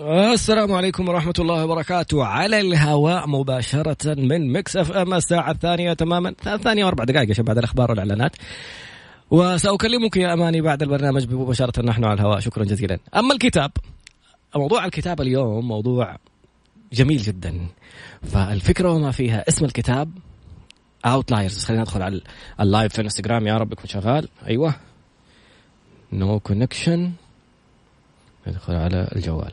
السلام عليكم ورحمة الله وبركاته. على الهواء مباشرة من Mix FM الساعة الثانية تماما. الثانية واربع دقائق عشان بعد الأخبار والإعلانات. وسأكلمك يا أماني بعد البرنامج مباشرة نحن على الهواء. شكرا جزيلا. أما الكتاب موضوع الكتاب اليوم موضوع جميل جدا. فالفكرة وما فيها اسم الكتاب Outliers خلينا ندخل على ال live في الإنستغرام. يا رب يكون شغال. أيوه. no no connection ندخل على الجوال.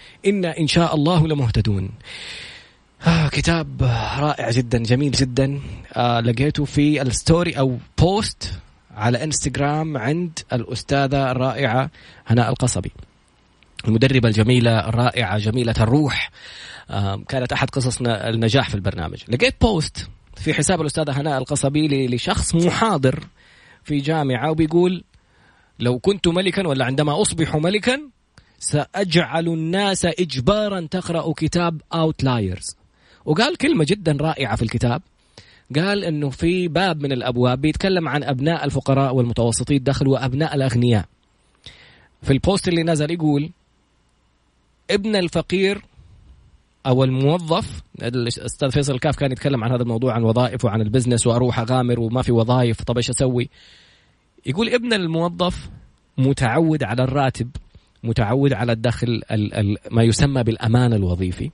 إنا إن شاء الله لمهتدون. آه كتاب رائع جدا جميل جدا. آه لقيته في ال story أو post على إنستغرام عند الأستاذة الرائعة هناء القصبي. المدربة الجميلة الرائعة جميلة الروح. آه كانت أحد قصصنا النجاح في البرنامج. لقيت post في حساب الأستاذة هناء القصبي لشخص محاضر في جامعة وبيقول لو كنت ملكا ولا عندما أصبح ملكا سأجعل الناس إجبارا تقرأ كتاب Outliers وقال كلمة جدا رائعة في الكتاب قال إنه في باب من الأبواب بيتكلم عن أبناء الفقراء والمتوسطي الدخل وأبناء الأغنياء. في البوست اللي نزل يقول ابن الفقير أو الموظف الأستاذ فيصل الكاف كان يتكلم عن هذا الموضوع عن وظائف وعن البزنس وأروح أغامر وما في وظائف طب إيش أسوي؟ يقول ابن الموظف متعود على الراتب متعود على الدخل ال ال ما يسمى بالأمان الوظيفي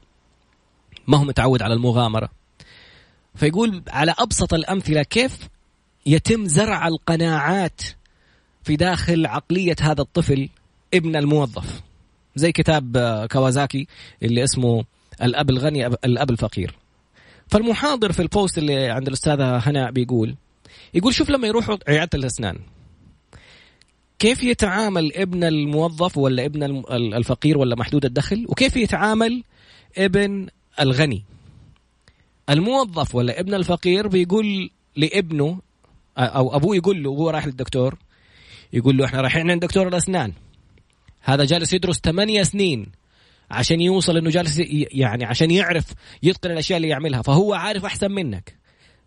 ما هو متعود على المغامرة. فيقول على أبسط الأمثلة كيف يتم زرع القناعات في داخل عقلية هذا الطفل ابن الموظف. زي كتاب كوازاكي اللي اسمه الأب الغني الأب الفقير. فالمحاضر في البوست اللي عند الأستاذة هناء بيقول يقول شوف لما يروحوا عيادة الأسنان كيف يتعامل ابن الموظف ولا ابن الفقير ولا محدود الدخل؟ وكيف يتعامل ابن الغني؟ الموظف ولا ابن الفقير بيقول لابنه أو أبوه يقول له وهو رايح للدكتور يقول له إحنا رايحين عند دكتور الأسنان. هذا جالس يدرس ثمانية سنين عشان يوصل إنه جالس يعني عشان يعرف يتقن الأشياء اللي يعملها. فهو عارف أحسن منك.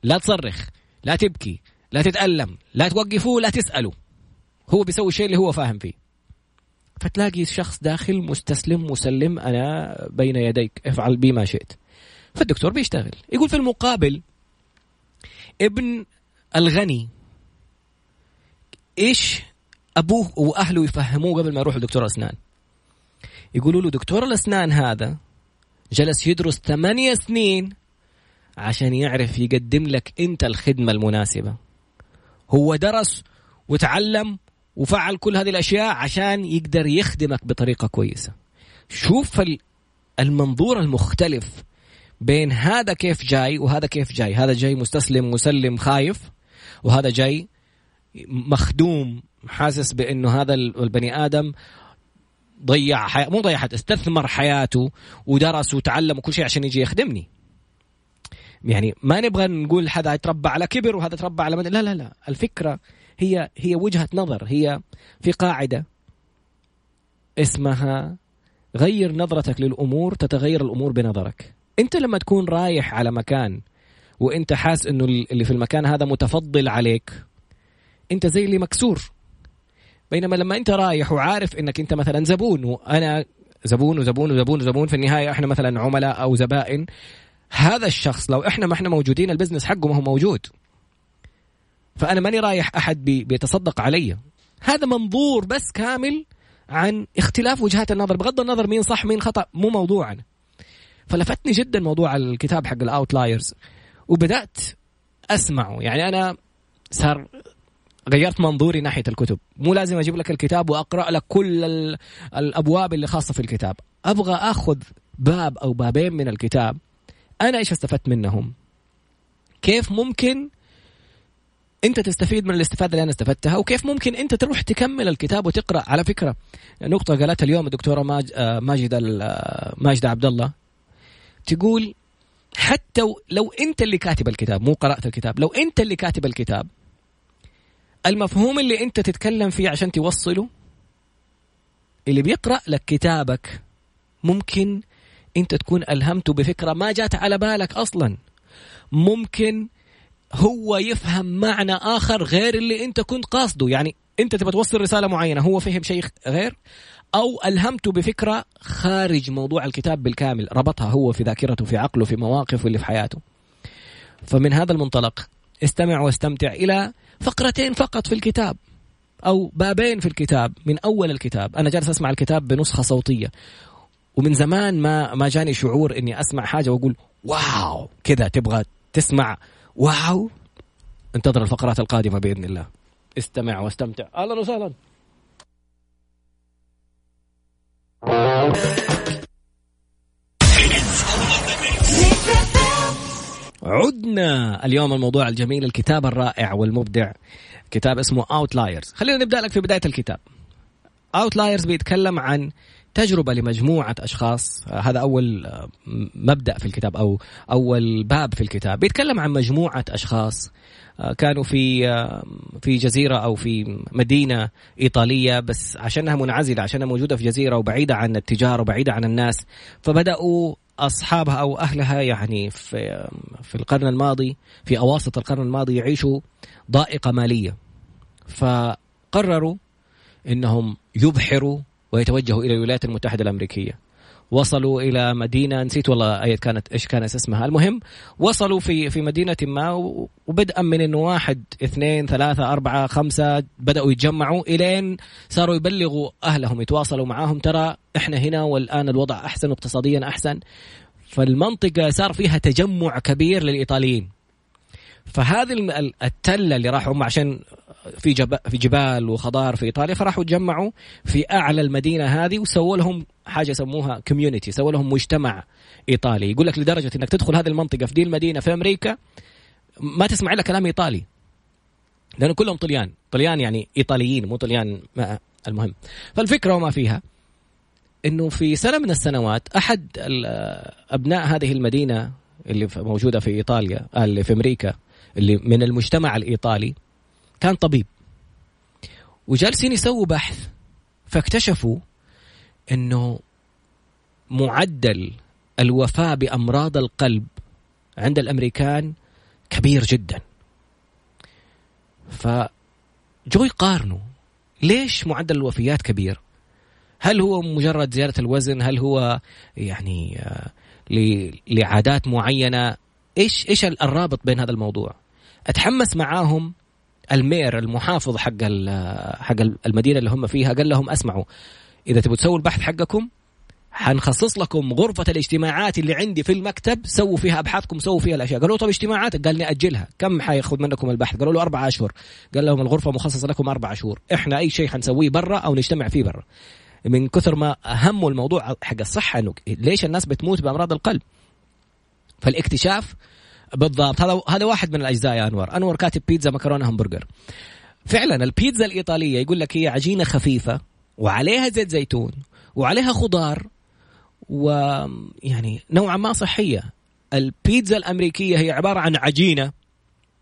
لا تصرخ لا تبكي لا تتألم لا توقفوه لا تسأله هو بيسوي الشيء اللي هو فاهم فيه. فتلاقي شخص داخل مستسلم مسلم أنا بين يديك افعل بي ما شئت. فالدكتور بيشتغل. يقول في المقابل ابن الغني إيش أبوه وأهله يفهموه قبل ما يروح لدكتور أسنان؟ يقولوا له دكتور الأسنان هذا جلس يدرس ثمانية سنين عشان يعرف يقدم لك أنت الخدمة المناسبة. هو درس وتعلم وفعل كل هذه الأشياء عشان يقدر يخدمك بطريقة كويسة. شوف المنظور المختلف بين هذا كيف جاي وهذا كيف جاي. هذا جاي مستسلم مسلم خايف وهذا جاي مخدوم حاسس بأنه هذا البني آدم ضيع حي... مو ضيع حياته استثمر حياته ودرس وتعلم وكل شيء عشان يجي يخدمني. يعني ما نبغى نقول هذا يتربى على كبر وهذا تربى على مد... لا لا لا. الفكرة هي هي وجهة نظر هي في قاعدة اسمها غير نظرتك للأمور تتغير الأمور بنظرك. أنت لما تكون رايح على مكان وأنت حاس إنه اللي في المكان هذا متفضل عليك أنت زي اللي مكسور. بينما لما أنت رايح وعارف إنك أنت مثلا زبون وأنا زبون وزبون وزبون وزبون في النهاية إحنا مثلا عملاء أو زبائن هذا الشخص لو إحنا ما إحنا موجودين البزنس حقه ما هو موجود. فأنا ماني رايح أحد بي بيتصدق علي. هذا منظور بس كامل عن اختلاف وجهات النظر. بغض النظر مين صح مين خطأ مو موضوعنا. فلفتني جدا موضوع الكتاب حق ال Outliers وبدأت أسمعه. يعني أنا صار غيرت منظوري ناحية الكتب. مو لازم أجيب لك الكتاب وأقرأ لك كل الأبواب اللي خاصة في الكتاب. أبغى أخذ باب أو بابين من الكتاب. أنا إيش استفدت منهم؟ كيف ممكن انت تستفيد من الاستفادة اللي أنا استفدتها وكيف ممكن انت تروح تكمل الكتاب وتقرأ؟ على فكرة نقطة قالتها اليوم الدكتورة ماج... آه، ماجده آه، ماجده عبد الله تقول حتى لو انت اللي كاتب الكتاب مو قرأت الكتاب لو انت اللي كاتب الكتاب المفهوم اللي انت تتكلم فيه عشان توصله اللي بيقرأ لك كتابك ممكن انت تكون ألهمته بفكرة ما جات على بالك أصلا. ممكن هو يفهم معنى آخر غير اللي أنت كنت قاصده. يعني أنت تبغى توصل رسالة معينة هو فهم شيء غير؟ أو ألهمته بفكرة خارج موضوع الكتاب بالكامل ربطها هو في ذاكرته في عقله في مواقفه اللي في حياته. فمن هذا المنطلق استمع واستمتع إلى فقرتين فقط في الكتاب أو بابين في الكتاب من أول الكتاب. أنا جالس أسمع الكتاب بنسخة صوتية ومن زمان ما ما جاني شعور إني أسمع حاجة وأقول واو كذا تبغى تسمع واو. انتظر الفقرات القادمة بإذن الله. استمع واستمتع. أهلا وسهلا. عدنا اليوم الموضوع الجميل الكتاب الرائع والمبدع. كتاب اسمه Outliers خلينا نبدأ لك في بداية الكتاب. Outliers بيتكلم عن تجربة لمجموعة أشخاص. هذا أول مبدأ في الكتاب أو أول باب في الكتاب. بيتكلم عن مجموعة أشخاص. كانوا في في جزيرة أو في مدينة إيطالية بس عشانها منعزلة عشانها موجودة في جزيرة وبعيدة عن التجارة وبعيدة عن الناس. فبدأوا أصحابها أو أهلها يعني في في القرن الماضي في أواسط القرن الماضي يعيشوا ضائقة مالية. فقرروا إنهم يبحروا ويتوجهوا إلى الولايات المتحدة الأمريكية. وصلوا إلى مدينة نسيت والله اي كانت إيش كانت اسمها. المهم وصلوا في في مدينة ما وبدءا من إنه واحد اثنين ثلاثة أربعة خمسة بدأوا يتجمعوا إلين صاروا يبلغوا أهلهم يتواصلوا معاهم. ترى إحنا هنا والآن الوضع أحسن واقتصاديا أحسن. فالمنطقة صار فيها تجمع كبير للإيطاليين. فهذه التلة اللي راحوا هم عشان في جب... في جبال وخضار في إيطاليا فراحوا تجمعوا في أعلى المدينة هذه وسووا لهم حاجة يسموها كوميونتي سووا لهم مجتمع إيطالي. يقول لك لدرجة إنك تدخل هذه المنطقة في دي المدينة في أمريكا ما تسمع إلا كلام إيطالي. لأنه كلهم طليان. طليان يعني إيطاليين مو طليان ما المهم. فالفكرة وما فيها إنه في سنة من السنوات أحد أبناء هذه المدينة اللي موجودة في إيطاليا اللي في أمريكا اللي من المجتمع الإيطالي كان طبيب. وجالسين يسووا بحث فاكتشفوا إنه معدل الوفاة بأمراض القلب عند الأمريكان كبير جدا. فجو يقارنوا ليش معدل الوفيات كبير؟ هل هو مجرد زيادة الوزن؟ هل هو يعني آه، لعادات معينة؟ إيش إيش الرابط بين هذا الموضوع؟ أتحمس معاهم المير المحافظ حق حق المدينة اللي هم فيها قال لهم أسمعوا إذا تبغوا تسووا البحث حقكم حنخصص لكم غرفة الاجتماعات اللي عندي في المكتب سووا فيها أبحاثكم سووا فيها الأشياء. قالوا طب اجتماعات قال نأجلها كم حياخذ منكم البحث؟ قالوا له أربعة أشهر. قال لهم الغرفة مخصصة لكم أربعة شهور. إحنا أي شيء حنسويه برا أو نجتمع فيه برا. من كثر ما أهموا الموضوع حق الصحة إنه ليش الناس بتموت بأمراض القلب؟ فالاكتشاف بالضبط. هذا هذا واحد من الأجزاء يا أنور. أنور كاتب بيتزا مكرونة همبرجر. فعلا البيتزا الإيطالية يقول لك هي عجينة خفيفة وعليها زيت زيتون وعليها خضار ويعني نوعا ما صحية. البيتزا الأمريكية هي عبارة عن عجينة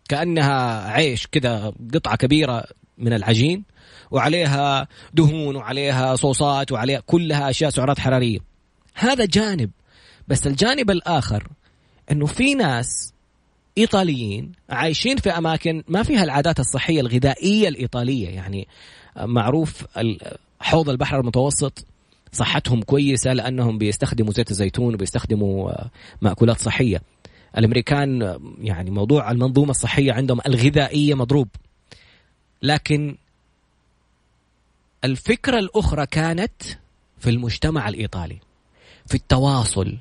كأنها عيش كذا قطعة كبيرة من العجين وعليها دهون وعليها صوصات وعليها كلها أشياء سعرات حرارية. هذا جانب. بس الجانب الآخر إنه في ناس إيطاليين عايشين في أماكن ما فيها العادات الصحية الغذائية الإيطالية. يعني معروف حوض البحر المتوسط صحتهم كويسة لأنهم بيستخدموا زيت الزيتون وبيستخدموا مأكولات صحية. الأمريكان يعني موضوع المنظومة الصحية عندهم الغذائية مضروب. لكن الفكرة الأخرى كانت في المجتمع الإيطالي في التواصل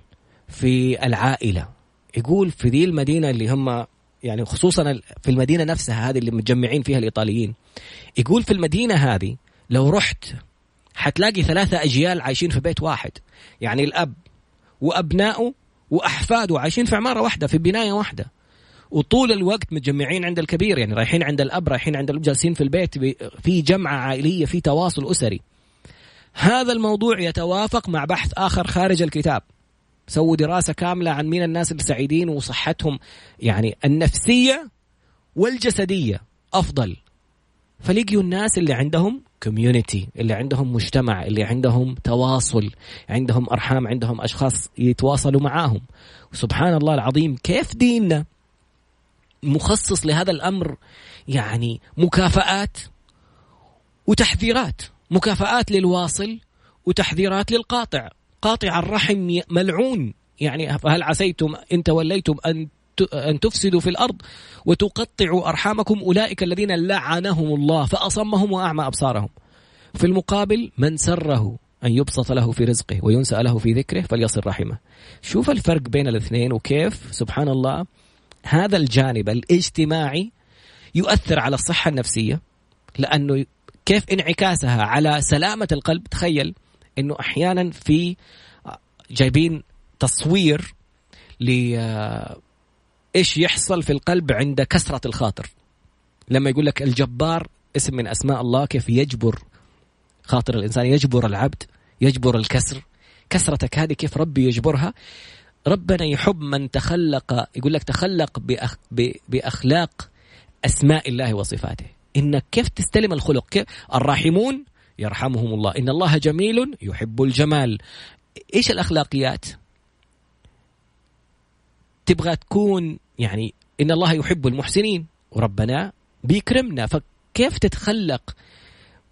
في العائلة. يقول في ذي المدينة اللي هم يعني خصوصا في المدينة نفسها هذه اللي متجمعين فيها الإيطاليين. يقول في المدينة هذه لو رحت حتلاقي ثلاثة أجيال عايشين في بيت واحد. يعني الأب وأبنائه وأحفاده عايشين في عمارة واحدة في بناية واحدة. وطول الوقت متجمعين عند الكبير يعني رايحين عند الأب رايحين عند الأب جالسين في البيت في جمعة عائلية في تواصل أسري. هذا الموضوع يتوافق مع بحث آخر خارج الكتاب. سووا دراسة كاملة عن مين الناس السعيدين وصحتهم يعني النفسية والجسدية. أفضل. فلقيوا الناس اللي عندهم كوميونتي اللي عندهم مجتمع اللي عندهم تواصل عندهم أرحام عندهم أشخاص يتواصلوا معاهم. سبحان الله العظيم كيف ديننا مخصص لهذا الأمر؟ يعني مكافآت وتحذيرات. مكافآت للواصل وتحذيرات للقاطع. قاطع الرحم ملعون. يعني فهل عسيتم إن توليتم أن أن تفسدوا في الأرض وتقطعوا أرحامكم أولئك الذين لعنهم الله فأصمهم وأعمى أبصارهم. في المقابل من سره أن يبسط له في رزقه وينسأ له في ذكره فليصل رحمه. شوف الفرق بين الاثنين وكيف سبحان الله هذا الجانب الاجتماعي يؤثر على الصحة النفسية لأنه كيف انعكاسها على سلامة القلب. تخيل أنه أحيانا في جايبين تصوير إيش يحصل في القلب عند كسرة الخاطر. لما يقول لك الجبار اسم من أسماء الله كيف يجبر خاطر الإنسان؟ يجبر العبد يجبر الكسر. كسرتك هذه كيف ربي يجبرها؟ ربنا يحب من تخلق يقول لك تخلق بأخ بأخلاق أسماء الله وصفاته. إنك كيف تستلم الخلق؟ كيف؟ الراحمون يرحمهم الله إن الله جميل يحب الجمال. إيش الأخلاقيات؟ تبغى تكون يعني إن الله يحب المحسنين. وربنا بيكرمنا. فكيف تتخلق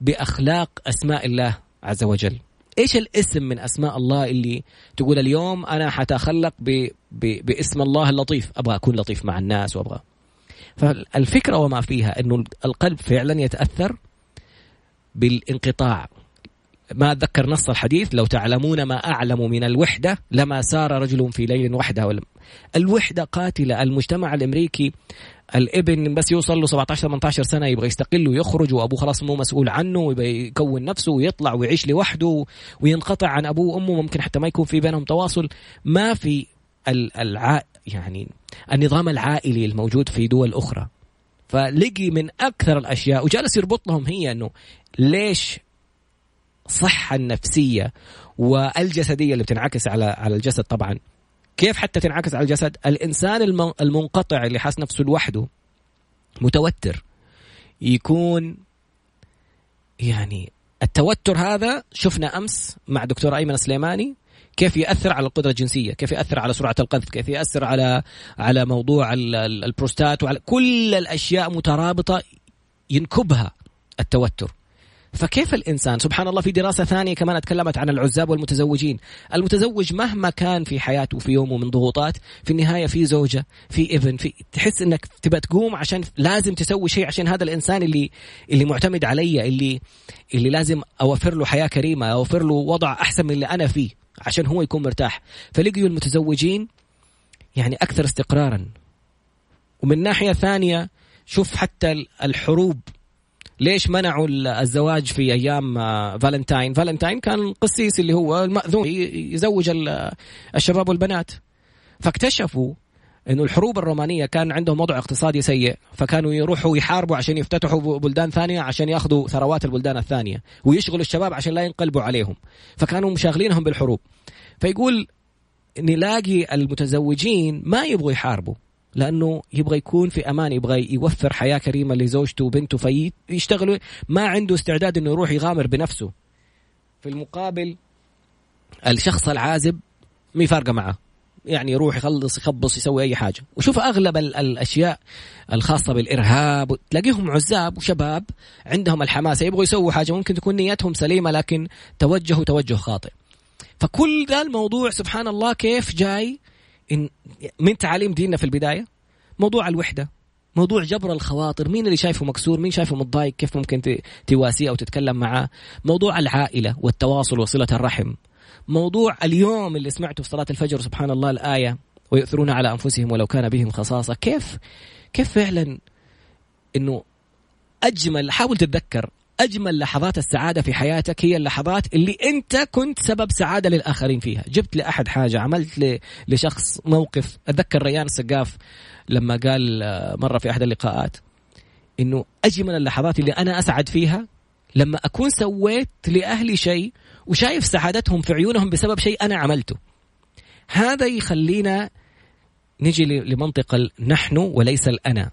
بأخلاق أسماء الله عز وجل؟ إيش الاسم من أسماء الله اللي تقول اليوم أنا حتخلق ب... ب... باسم الله اللطيف؟ أبغى أكون لطيف مع الناس وأبغى. فالفكرة وما فيها إنه القلب فعلا يتأثر بالانقطاع. ما أتذكر نص الحديث لو تعلمون ما أعلم من الوحدة لما سار رجل في ليل وحده. الوحدة قاتلة. المجتمع الأمريكي الابن بس يوصل له 17 18 سنة يبغى يستقل ويخرج وأبوه خلاص مو مسؤول عنه ويبغى يكون نفسه ويطلع ويعيش لوحده وينقطع عن أبوه وأمه. ممكن حتى ما يكون في بينهم تواصل. ما في الع... يعني النظام العائلي الموجود في دول أخرى. فلقي من أكثر الأشياء وجالس يربط لهم هي إنه ليش الصحة النفسية والجسدية اللي بتنعكس على على الجسد طبعا. كيف حتى تنعكس على الجسد؟ الإنسان المنقطع اللي حاس نفسه لوحده متوتر. يكون يعني التوتر هذا شفنا أمس مع دكتور أيمن سليماني كيف يأثر على القدرة الجنسية، كيف يأثر على سرعة القذف، كيف يأثر على على موضوع البروستات وعلى كل الأشياء مترابطة ينكبها التوتر. فكيف الإنسان سبحان الله في دراسة ثانية كمان اتكلمت عن العزاب والمتزوجين المتزوج مهما كان في حياته في يومه من ضغوطات في النهاية في زوجة في ابن في تحس إنك تبى تقوم عشان لازم تسوي شيء عشان هذا الإنسان اللي اللي معتمد علي اللي اللي لازم أوفر له حياة كريمة أوفر له وضع أحسن من اللي أنا فيه عشان هو يكون مرتاح. فلقيوا المتزوجين يعني أكثر استقرارا. ومن ناحية ثانية شوف حتى الحروب. ليش منعوا الزواج في أيام فالنتاين؟ فالنتاين كان قسيس اللي هو المأذون يزوج الشباب والبنات. فاكتشفوا إنه الحروب الرومانية كان عندهم وضع اقتصادي سيء فكانوا يروحوا يحاربوا عشان يفتتحوا بلدان ثانية عشان ياخذوا ثروات البلدان الثانية ويشغلوا الشباب عشان لا ينقلبوا عليهم. فكانوا مشاغلينهم بالحروب. فيقول نلاقي المتزوجين ما يبغوا يحاربوا لأنه يبغى يكون في أمان يبغى يوفر حياة كريمة لزوجته وبنته فيشتغلوا ما عنده استعداد إنه يروح يغامر بنفسه. في المقابل الشخص العازب مي فارقه معه. يعني يروح يخلص يخبص يسوي أي حاجة. وشوف أغلب الأشياء الخاصة بالإرهاب تلاقيهم عزاب وشباب عندهم الحماسه يبغوا يسووا حاجة ممكن تكون نيتهم سليمة لكن توجهوا توجه خاطئ. فكل ذا الموضوع سبحان الله كيف جاي إن من تعاليم ديننا في البداية؟ موضوع الوحدة موضوع جبر الخواطر مين اللي شايفه مكسور مين شايفه متضايق كيف ممكن تواسيه أو تتكلم معاه؟ موضوع العائلة والتواصل وصلة الرحم. موضوع اليوم اللي سمعته في صلاة الفجر سبحان الله الآية ويؤثرون على أنفسهم ولو كان بهم خصاصة. كيف؟ كيف فعلا إنه أجمل حاول تتذكر أجمل لحظات السعادة في حياتك هي اللحظات اللي أنت كنت سبب سعادة للآخرين فيها. جبت لأحد حاجة عملت لشخص موقف. أتذكر ريان السقاف لما قال آه، مرة في أحد اللقاءات إنه أجمل اللحظات اللي أنا أسعد فيها لما أكون سويت لأهلي شيء وشايف سعادتهم في عيونهم بسبب شيء أنا عملته. هذا يخلينا نجي لمنطقة نحن وليس الأنا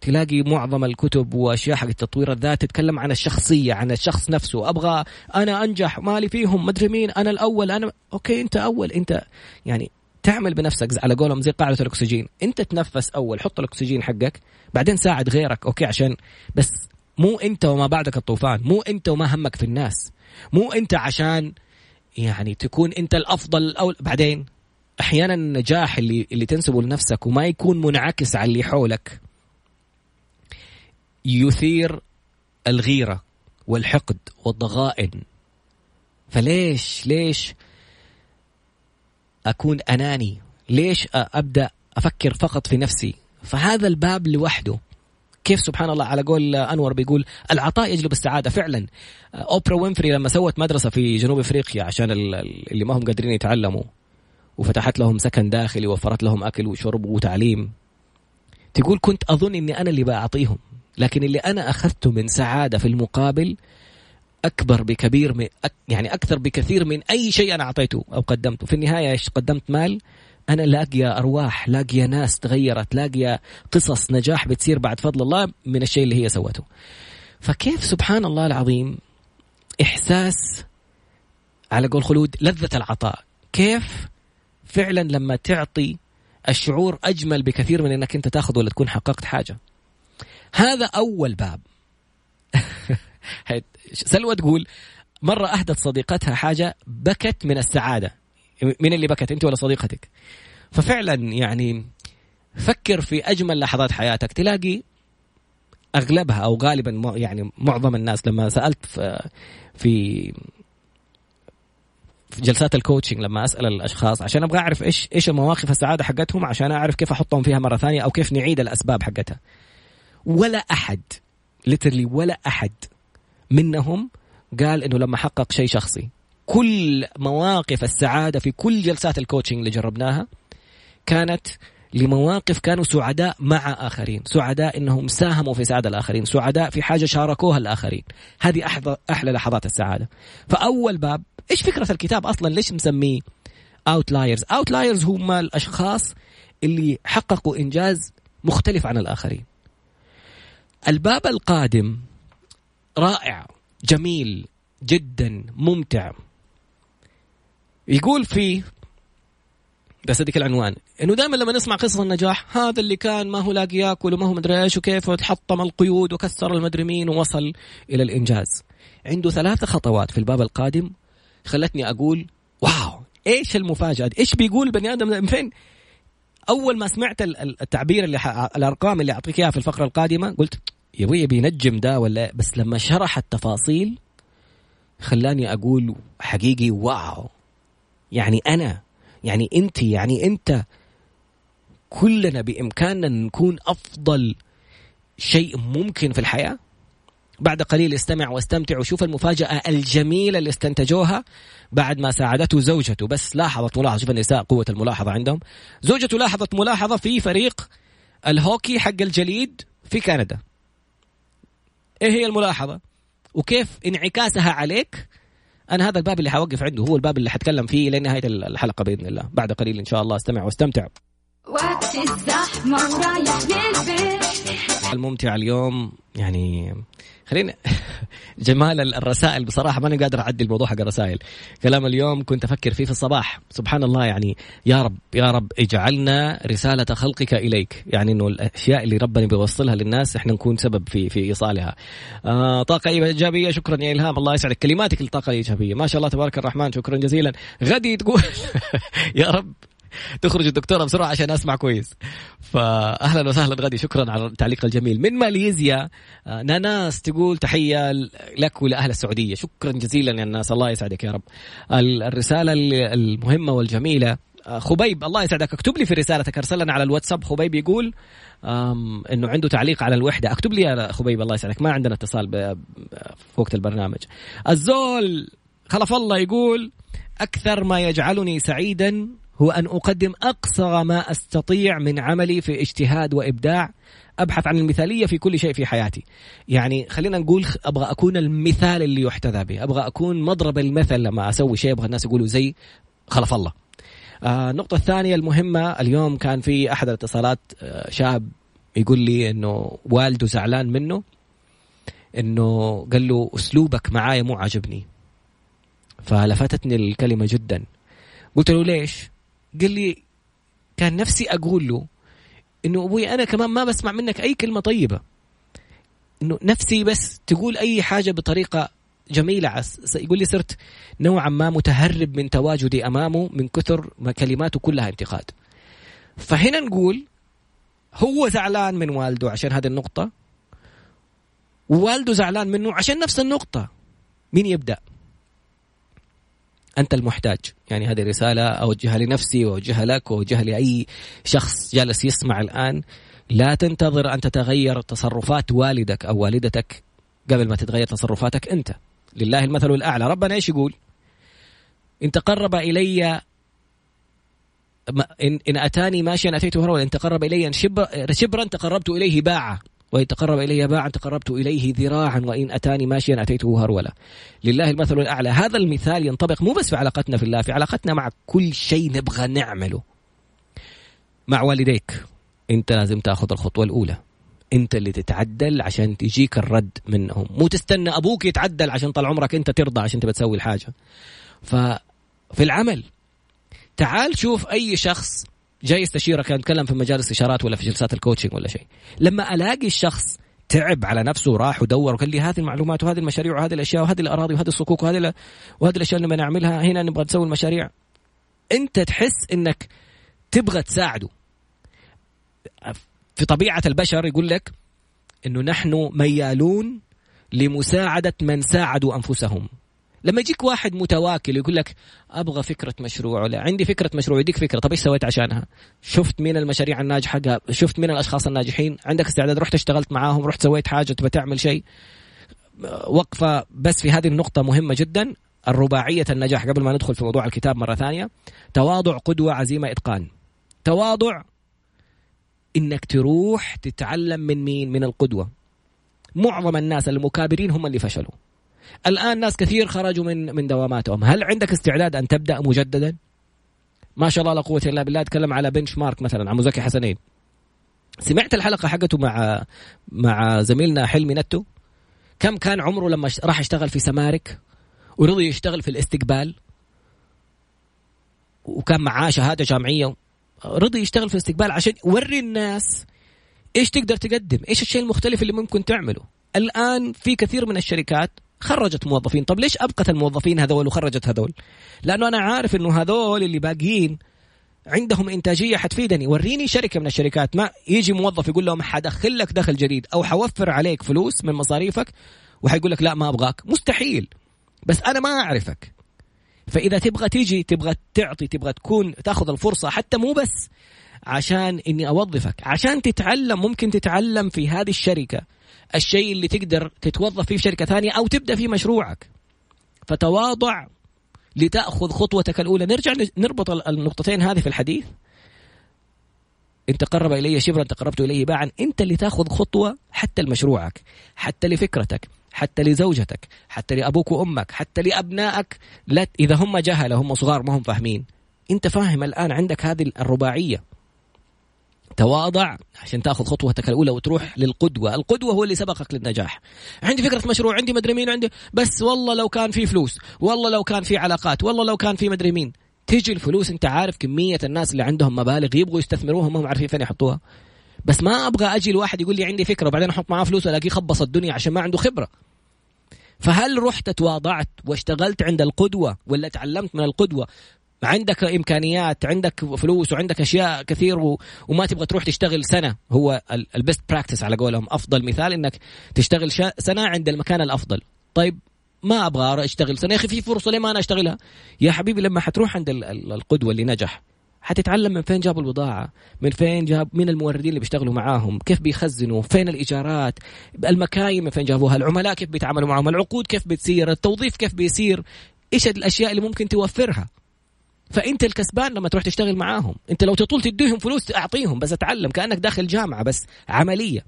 تلاقي معظم الكتب وأشياء حق تطوير الذات تتكلم عن الشخصية عن الشخص نفسه. أبغى أنا أنجح مالي فيهم مدري مين أنا الأول أنا okay أنت أول أنت يعني تعمل بنفسك على قولهم زي قاعدة الأكسجين. أنت تنفس أول حط الأكسجين حقك بعدين ساعد غيرك okay عشان بس مو انت وما بعدك الطوفان مو انت وما همك في الناس مو انت عشان يعني تكون انت الأفضل أو بعدين أحيانا النجاح اللي اللي تنسبه لنفسك وما يكون منعكس على اللي حولك يثير الغيرة والحقد والضغائن. فليش ليش أكون أناني؟ ليش أبدأ أفكر فقط في نفسي؟ فهذا الباب لوحده. كيف سبحان الله على قول أنور بيقول العطاء يجلب السعادة فعلا. أوبرا وينفري لما سوت مدرسة في جنوب إفريقيا عشان اللي ما هم قادرين يتعلموا وفتحت لهم سكن داخلي وفرت لهم أكل وشرب وتعليم. تقول كنت أظن إني أنا اللي بعطيهم لكن اللي أنا اخذته من سعادة في المقابل أكبر بكبير من يعني أكثر بكثير من أي شيء أنا أعطيته أو قدمته. في النهاية إيش؟ قدمت مال أنا لاقيه أرواح لاقيه ناس تغيرت لاقيه قصص نجاح بتصير بعد فضل الله من الشيء اللي هي سوته. فكيف سبحان الله العظيم إحساس على قول خلود لذة العطاء؟ كيف فعلا لما تعطي الشعور أجمل بكثير من إنك أنت تاخذ ولا تكون حققت حاجة؟ هذا أول باب. سلوى تقول مرة أهدت صديقتها حاجة بكت من السعادة. من اللي بكت أنت ولا صديقتك. ففعلا يعني فكر في أجمل لحظات حياتك تلاقي أغلبها أو غالبا يعني معظم الناس لما سألت في في جلسات ال coaching لما أسأل الأشخاص عشان أبغى أعرف إيش إيش المواقف السعادة حقتهم عشان أعرف كيف أحطهم فيها مرة ثانية أو كيف نعيد الأسباب حقتها. ولا أحد literally ولا أحد منهم قال إنه لما حقق شيء شخصي. كل مواقف السعادة في كل جلسات ال coaching اللي جربناها كانت لمواقف كانوا سعداء مع آخرين، سعداء إنهم ساهموا في سعادة الآخرين، سعداء في حاجة شاركوها الآخرين، هذه أحلى أحلى لحظات السعادة. فأول باب إيش فكرة الكتاب أصلا ليش مسميه Outliers؟ Outliers هم الأشخاص اللي حققوا إنجاز مختلف عن الآخرين. الباب القادم رائع جميل جدا ممتع يقول فيه بس اديك العنوان إنه دائما لما نسمع قصص النجاح هذا اللي كان ما هو لاقي ياكل وما هو مدري إيش وكيف وتحطم القيود وكسر المدري مين ووصل إلى الإنجاز. عنده ثلاث خطوات في الباب القادم خلتني أقول واو إيش المفاجأة إيش بيقول البني آدم من فين؟ أول ما سمعت التعبير اللي ح... الأرقام اللي أعطيك إياها في الفقرة القادمة قلت يا أبوي بينجم ده ولا بس لما شرح التفاصيل خلاني أقول حقيقي واو. يعني أنا يعني أنت يعني أنت كلنا بإمكاننا نكون أفضل شيء ممكن في الحياة. بعد قليل استمع واستمتع وشوف المفاجأة الجميلة اللي استنتجوها بعد ما ساعدته زوجته. بس لاحظت ملاحظة شوف النساء قوة الملاحظة عندهم. زوجته لاحظت ملاحظة في فريق الهوكي حق الجليد في كندا. إيه هي الملاحظة؟ وكيف انعكاسها عليك؟ أنا هذا الباب اللي حوقف عنده هو الباب اللي حتكلم فيه لين نهاية الحلقة بإذن الله. بعد قليل إن شاء الله أستمع وأستمتع. وقت الزحمة ورايح للبيت. الممتع اليوم يعني خلينا جمال الرسائل بصراحة ماني قادر أعدي الموضوع حق الرسائل. كلام اليوم كنت أفكر فيه في الصباح. سبحان الله يعني يا رب يا رب اجعلنا رسالة خلقك إليك. يعني إنه الأشياء اللي ربنا بيوصلها للناس إحنا نكون سبب في في إيصالها. آه طاقة إيجابية شكرا يا إلهام الله يسعدك. كلماتك الطاقه الإيجابية. ما شاء الله تبارك الرحمن شكرا جزيلا. غدي تقول يا رب. تخرج الدكتورة بسرعة عشان أسمع كويس. فاهلا وسهلا غدي شكرا على التعليق الجميل. من ماليزيا آه، ناناس تقول تحية لك ولأهل السعودية. شكرا جزيلا يا الناس الله يسعدك يا رب. الرسالة المهمة والجميلة. آه، خبيب الله يسعدك. اكتب لي في رسالتك أرسل لنا على الواتساب. خبيب يقول إنه عنده تعليق على الوحدة. اكتب لي يا خبيب الله يسعدك. ما عندنا اتصال في وقت البرنامج. الزول خلف الله يقول أكثر ما يجعلني سعيدا هو أن أقدم اقصى ما أستطيع من عملي في اجتهاد وإبداع. أبحث عن المثالية في كل شيء في حياتي. يعني خلينا نقول أبغى أكون المثال اللي يحتذى به. أبغى أكون مضرب المثل لما أسوي شيء. أبغى الناس يقولوا زي خلف الله. آه النقطة الثانية المهمة اليوم كان في أحد الاتصالات آه شاب يقول لي إنه والده زعلان منه إنه قال له أسلوبك معايا مو عاجبني. فلفتتني الكلمة جدا. قلت له ليش؟ قال لي كان نفسي أقول له إنه أبوي أنا كمان ما بسمع منك أي كلمة طيبة. إنه نفسي بس تقول أي حاجة بطريقة جميلة. عس يقول لي صرت نوعا ما متهرب من تواجدي أمامه من كثر ما كلماته كلها انتقاد. فهنا نقول هو زعلان من والده عشان هذه النقطة ووالده زعلان منه عشان نفس النقطة. مين يبدأ؟ أنت المحتاج. يعني هذه رسالة أوجهها لنفسي وأوجهها لك وأوجهها لأي شخص جالس يسمع الآن. لا تنتظر أن تتغير تصرفات والدك أو والدتك قبل ما تتغير تصرفاتك أنت. لله المثل الأعلى. ربنا إيش يقول؟ إن تقرب إلي إن, إن أتاني ماشيا أتيته هرولا إن تقرب إلي شبرا تقربت إليه باعا وإن تقرب إلي باعا تقربت إليه ذراعا وإن أتاني ماشيا أتيته هرولا لله المثل الأعلى. هذا المثال ينطبق مو بس في علاقتنا في الله في علاقتنا مع كل شيء نبغى نعمله. مع والديك أنت لازم تأخذ الخطوة الأولى. أنت اللي تتعدل عشان تجيك الرد منهم. مو تستنى أبوك يتعدل عشان طال عمرك أنت ترضى عشان تبى تسوي الحاجة. ففي العمل تعال شوف أي شخص جاي يستشيرك كان يتكلم في مجال الاستشارات ولا في جلسات ال coaching ولا شيء. لما ألاقي الشخص تعب على نفسه وراح ودور وقال لي هذه المعلومات وهذه المشاريع وهذه الأشياء وهذه الأراضي وهذه الصكوك وهذه وهذه الأشياء اللي بنعملها هنا نبغى نسوي المشاريع. أنت تحس إنك تبغى تساعده. في طبيعة البشر يقول لك إنه نحن ميالون لمساعدة من ساعدوا أنفسهم. لما يجيك واحد متواكل يقول لك أبغى فكرة مشروع ولا عندي فكرة مشروع يديك فكرة. طب إيش سويت عشانها؟ شفت مين المشاريع الناجحة؟ شفت مين الأشخاص الناجحين؟ عندك استعداد؟ رحت اشتغلت معاهم رحت سويت حاجة تبى تعمل شيء؟ وقفة بس في هذه النقطة مهمة جدا الرباعية النجاح قبل ما ندخل في موضوع الكتاب مرة ثانية تواضع قدوة عزيمة إتقان. تواضع إنك تروح تتعلم من مين؟ من القدوة. معظم الناس المكابرين هم اللي فشلوا. الآن ناس كثير خرجوا من من دواماتهم. هل عندك استعداد أن تبدأ مجددا؟ ما شاء الله لا قوة إلا بالله. تكلم على بنش مارك مثلا عن مزكي حسنين. سمعت الحلقة حقته مع مع زميلنا حلمي نتو؟ كم كان عمره لما راح يشتغل في سمارك؟ ورضي يشتغل في الاستقبال؟ وكان معاه شهادة جامعية. رضي يشتغل في الاستقبال عشان يوري الناس إيش تقدر تقدم إيش الشيء المختلف اللي ممكن تعمله. الآن في كثير من الشركات خرجت موظفين. طب ليش أبقت الموظفين هذول وخرجت هذول؟ لأنه أنا عارف إنه هذول اللي باقيين عندهم إنتاجية حتفيدني. وريني شركة من الشركات. ما يجي موظف يقول لهم حدخل لك دخل جديد أو حوفر عليك فلوس من مصاريفك وحيقول لك لا ما أبغاك. مستحيل. بس أنا ما أعرفك. فإذا تبغى تيجي تبغى تعطي تبغى تكون تأخذ الفرصة حتى مو بس عشان إني أوظفك عشان تتعلم ممكن تتعلم في هذه الشركة. الشيء اللي تقدر تتوظف فيه في شركة ثانية أو تبدأ في مشروعك. فتواضع لتأخذ خطوتك الأولى. نرجع نربط النقطتين هذه في الحديث. إن تقرب إلي شبرا تقربت إليه باعا. أنت اللي تأخذ خطوة حتى لمشروعك حتى لفكرتك حتى لزوجتك حتى لأبوك وأمك حتى لأبنائك. لا إذا هم جهلة هم صغار ما هم فاهمين. أنت فاهم الآن عندك هذه الرباعية. تواضع عشان تاخذ خطوتك الأولى وتروح للقدوة، القدوة هو اللي سبقك للنجاح. عندي فكرة مشروع، عندي مدري مين، عندي بس والله لو كان في فلوس، والله لو كان في علاقات، والله لو كان في مدري مين. تيجي الفلوس انت عارف كمية الناس اللي عندهم مبالغ يبغوا يستثمروها ما هم عارفين فين يحطوها. بس ما أبغى أجي الواحد يقول لي عندي فكرة وبعدين أحط معاه فلوس والاقيه خبص الدنيا عشان ما عنده خبرة. فهل رحت تواضعت واشتغلت عند القدوة ولا تعلمت من القدوة عندك إمكانيات عندك فلوس وعندك أشياء كثير. وما تبغى تروح تشتغل سنة. هو ال best practice على قولهم أفضل مثال إنك تشتغل. سنة عند المكان الأفضل. طيب ما أبغى أشتغل سنة؟ يا أخي في فرصة ليه ما أنا أشتغلها؟ يا حبيبي لما حتروح عند القدوة اللي نجح حتتعلم من فين جابوا البضاعة؟ من فين جاب من الموردين اللي بيشتغلوا معاهم؟ كيف بيخزنوا؟ فين الإيجارات؟ المكاين من فين جابوها؟ العملاء كيف بيتعاملوا معهم العقود كيف بتصير التوظيف كيف بيصير إيش الأشياء اللي ممكن توفرها؟ فأنت الكسبان لما تروح تشتغل معاهم. أنت لو تطول تديهم فلوس أعطيهم بس أتعلم كأنك داخل جامعة بس عملية.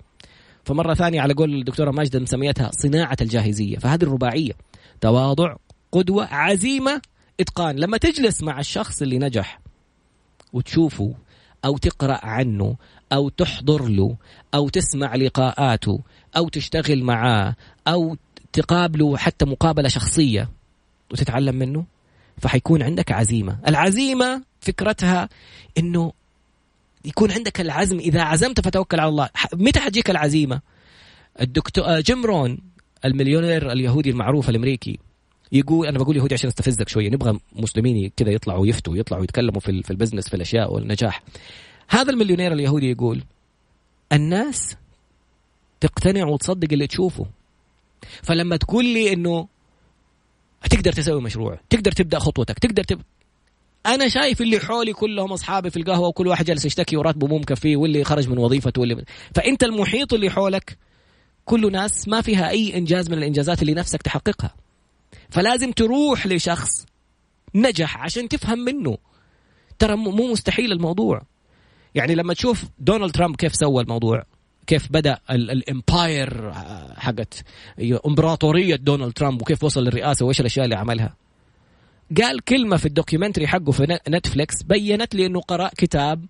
فمرة ثانية على قول الدكتورة ماجده مسميتها صناعة الجاهزية. فهذه الرباعية تواضع قدوة عزيمة إتقان. لما تجلس مع الشخص اللي نجح وتشوفه أو تقرأ عنه أو تحضر له أو تسمع لقاءاته أو تشتغل معاه أو تقابله حتى مقابلة شخصية وتتعلم منه فحيكون عندك عزيمة. العزيمة فكرتها إنه يكون عندك العزم. إذا عزمت فتوكل على الله. متى حتجيك العزيمة؟ الدكتور آه، جيم رون المليونير اليهودي المعروف الأمريكي يقول أنا بقول يهودي عشان أستفزك شوية نبغى مسلمين كذا يطلعوا يفتوا يطلعوا يتكلموا في في ال business في الأشياء والنجاح. هذا المليونير اليهودي يقول الناس تقتنع وتصدق اللي تشوفه. فلما تقول لي إنه تقدر تسوي مشروع تقدر تبدأ خطوتك تقدر تب... أنا شايف اللي حولي كلهم أصحابي في القهوة وكل واحد جالس يشتكي وراتبه مو مكفيه واللي خرج من وظيفته واللي فأنت المحيط اللي حولك كله ناس ما فيها أي إنجاز من الإنجازات اللي نفسك تحققها. فلازم تروح لشخص نجح عشان تفهم منه. ترى مو مستحيل الموضوع. يعني لما تشوف دونالد ترامب كيف سوى الموضوع. كيف بدأ ال empire حقت امبراطورية دونالد ترامب وكيف وصل للرئاسة وإيش الأشياء اللي عملها؟ قال كلمة في ال documentary حقه في نتفليكس بينت لي إنه قرأ كتاب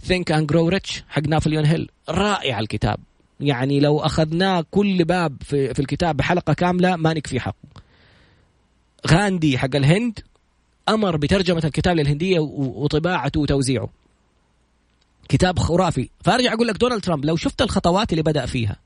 Think and Grow Rich حق نابليون هيل. رائع الكتاب. يعني لو أخذناه كل باب في, في الكتاب بحلقة كاملة ما نكفي حقه. غاندي حق الهند أمر بترجمة الكتاب للهندية وطباعته وتوزيعه. كتاب خرافي. فأرجع أقول لك دونالد ترامب لو شفت الخطوات اللي بدأ فيها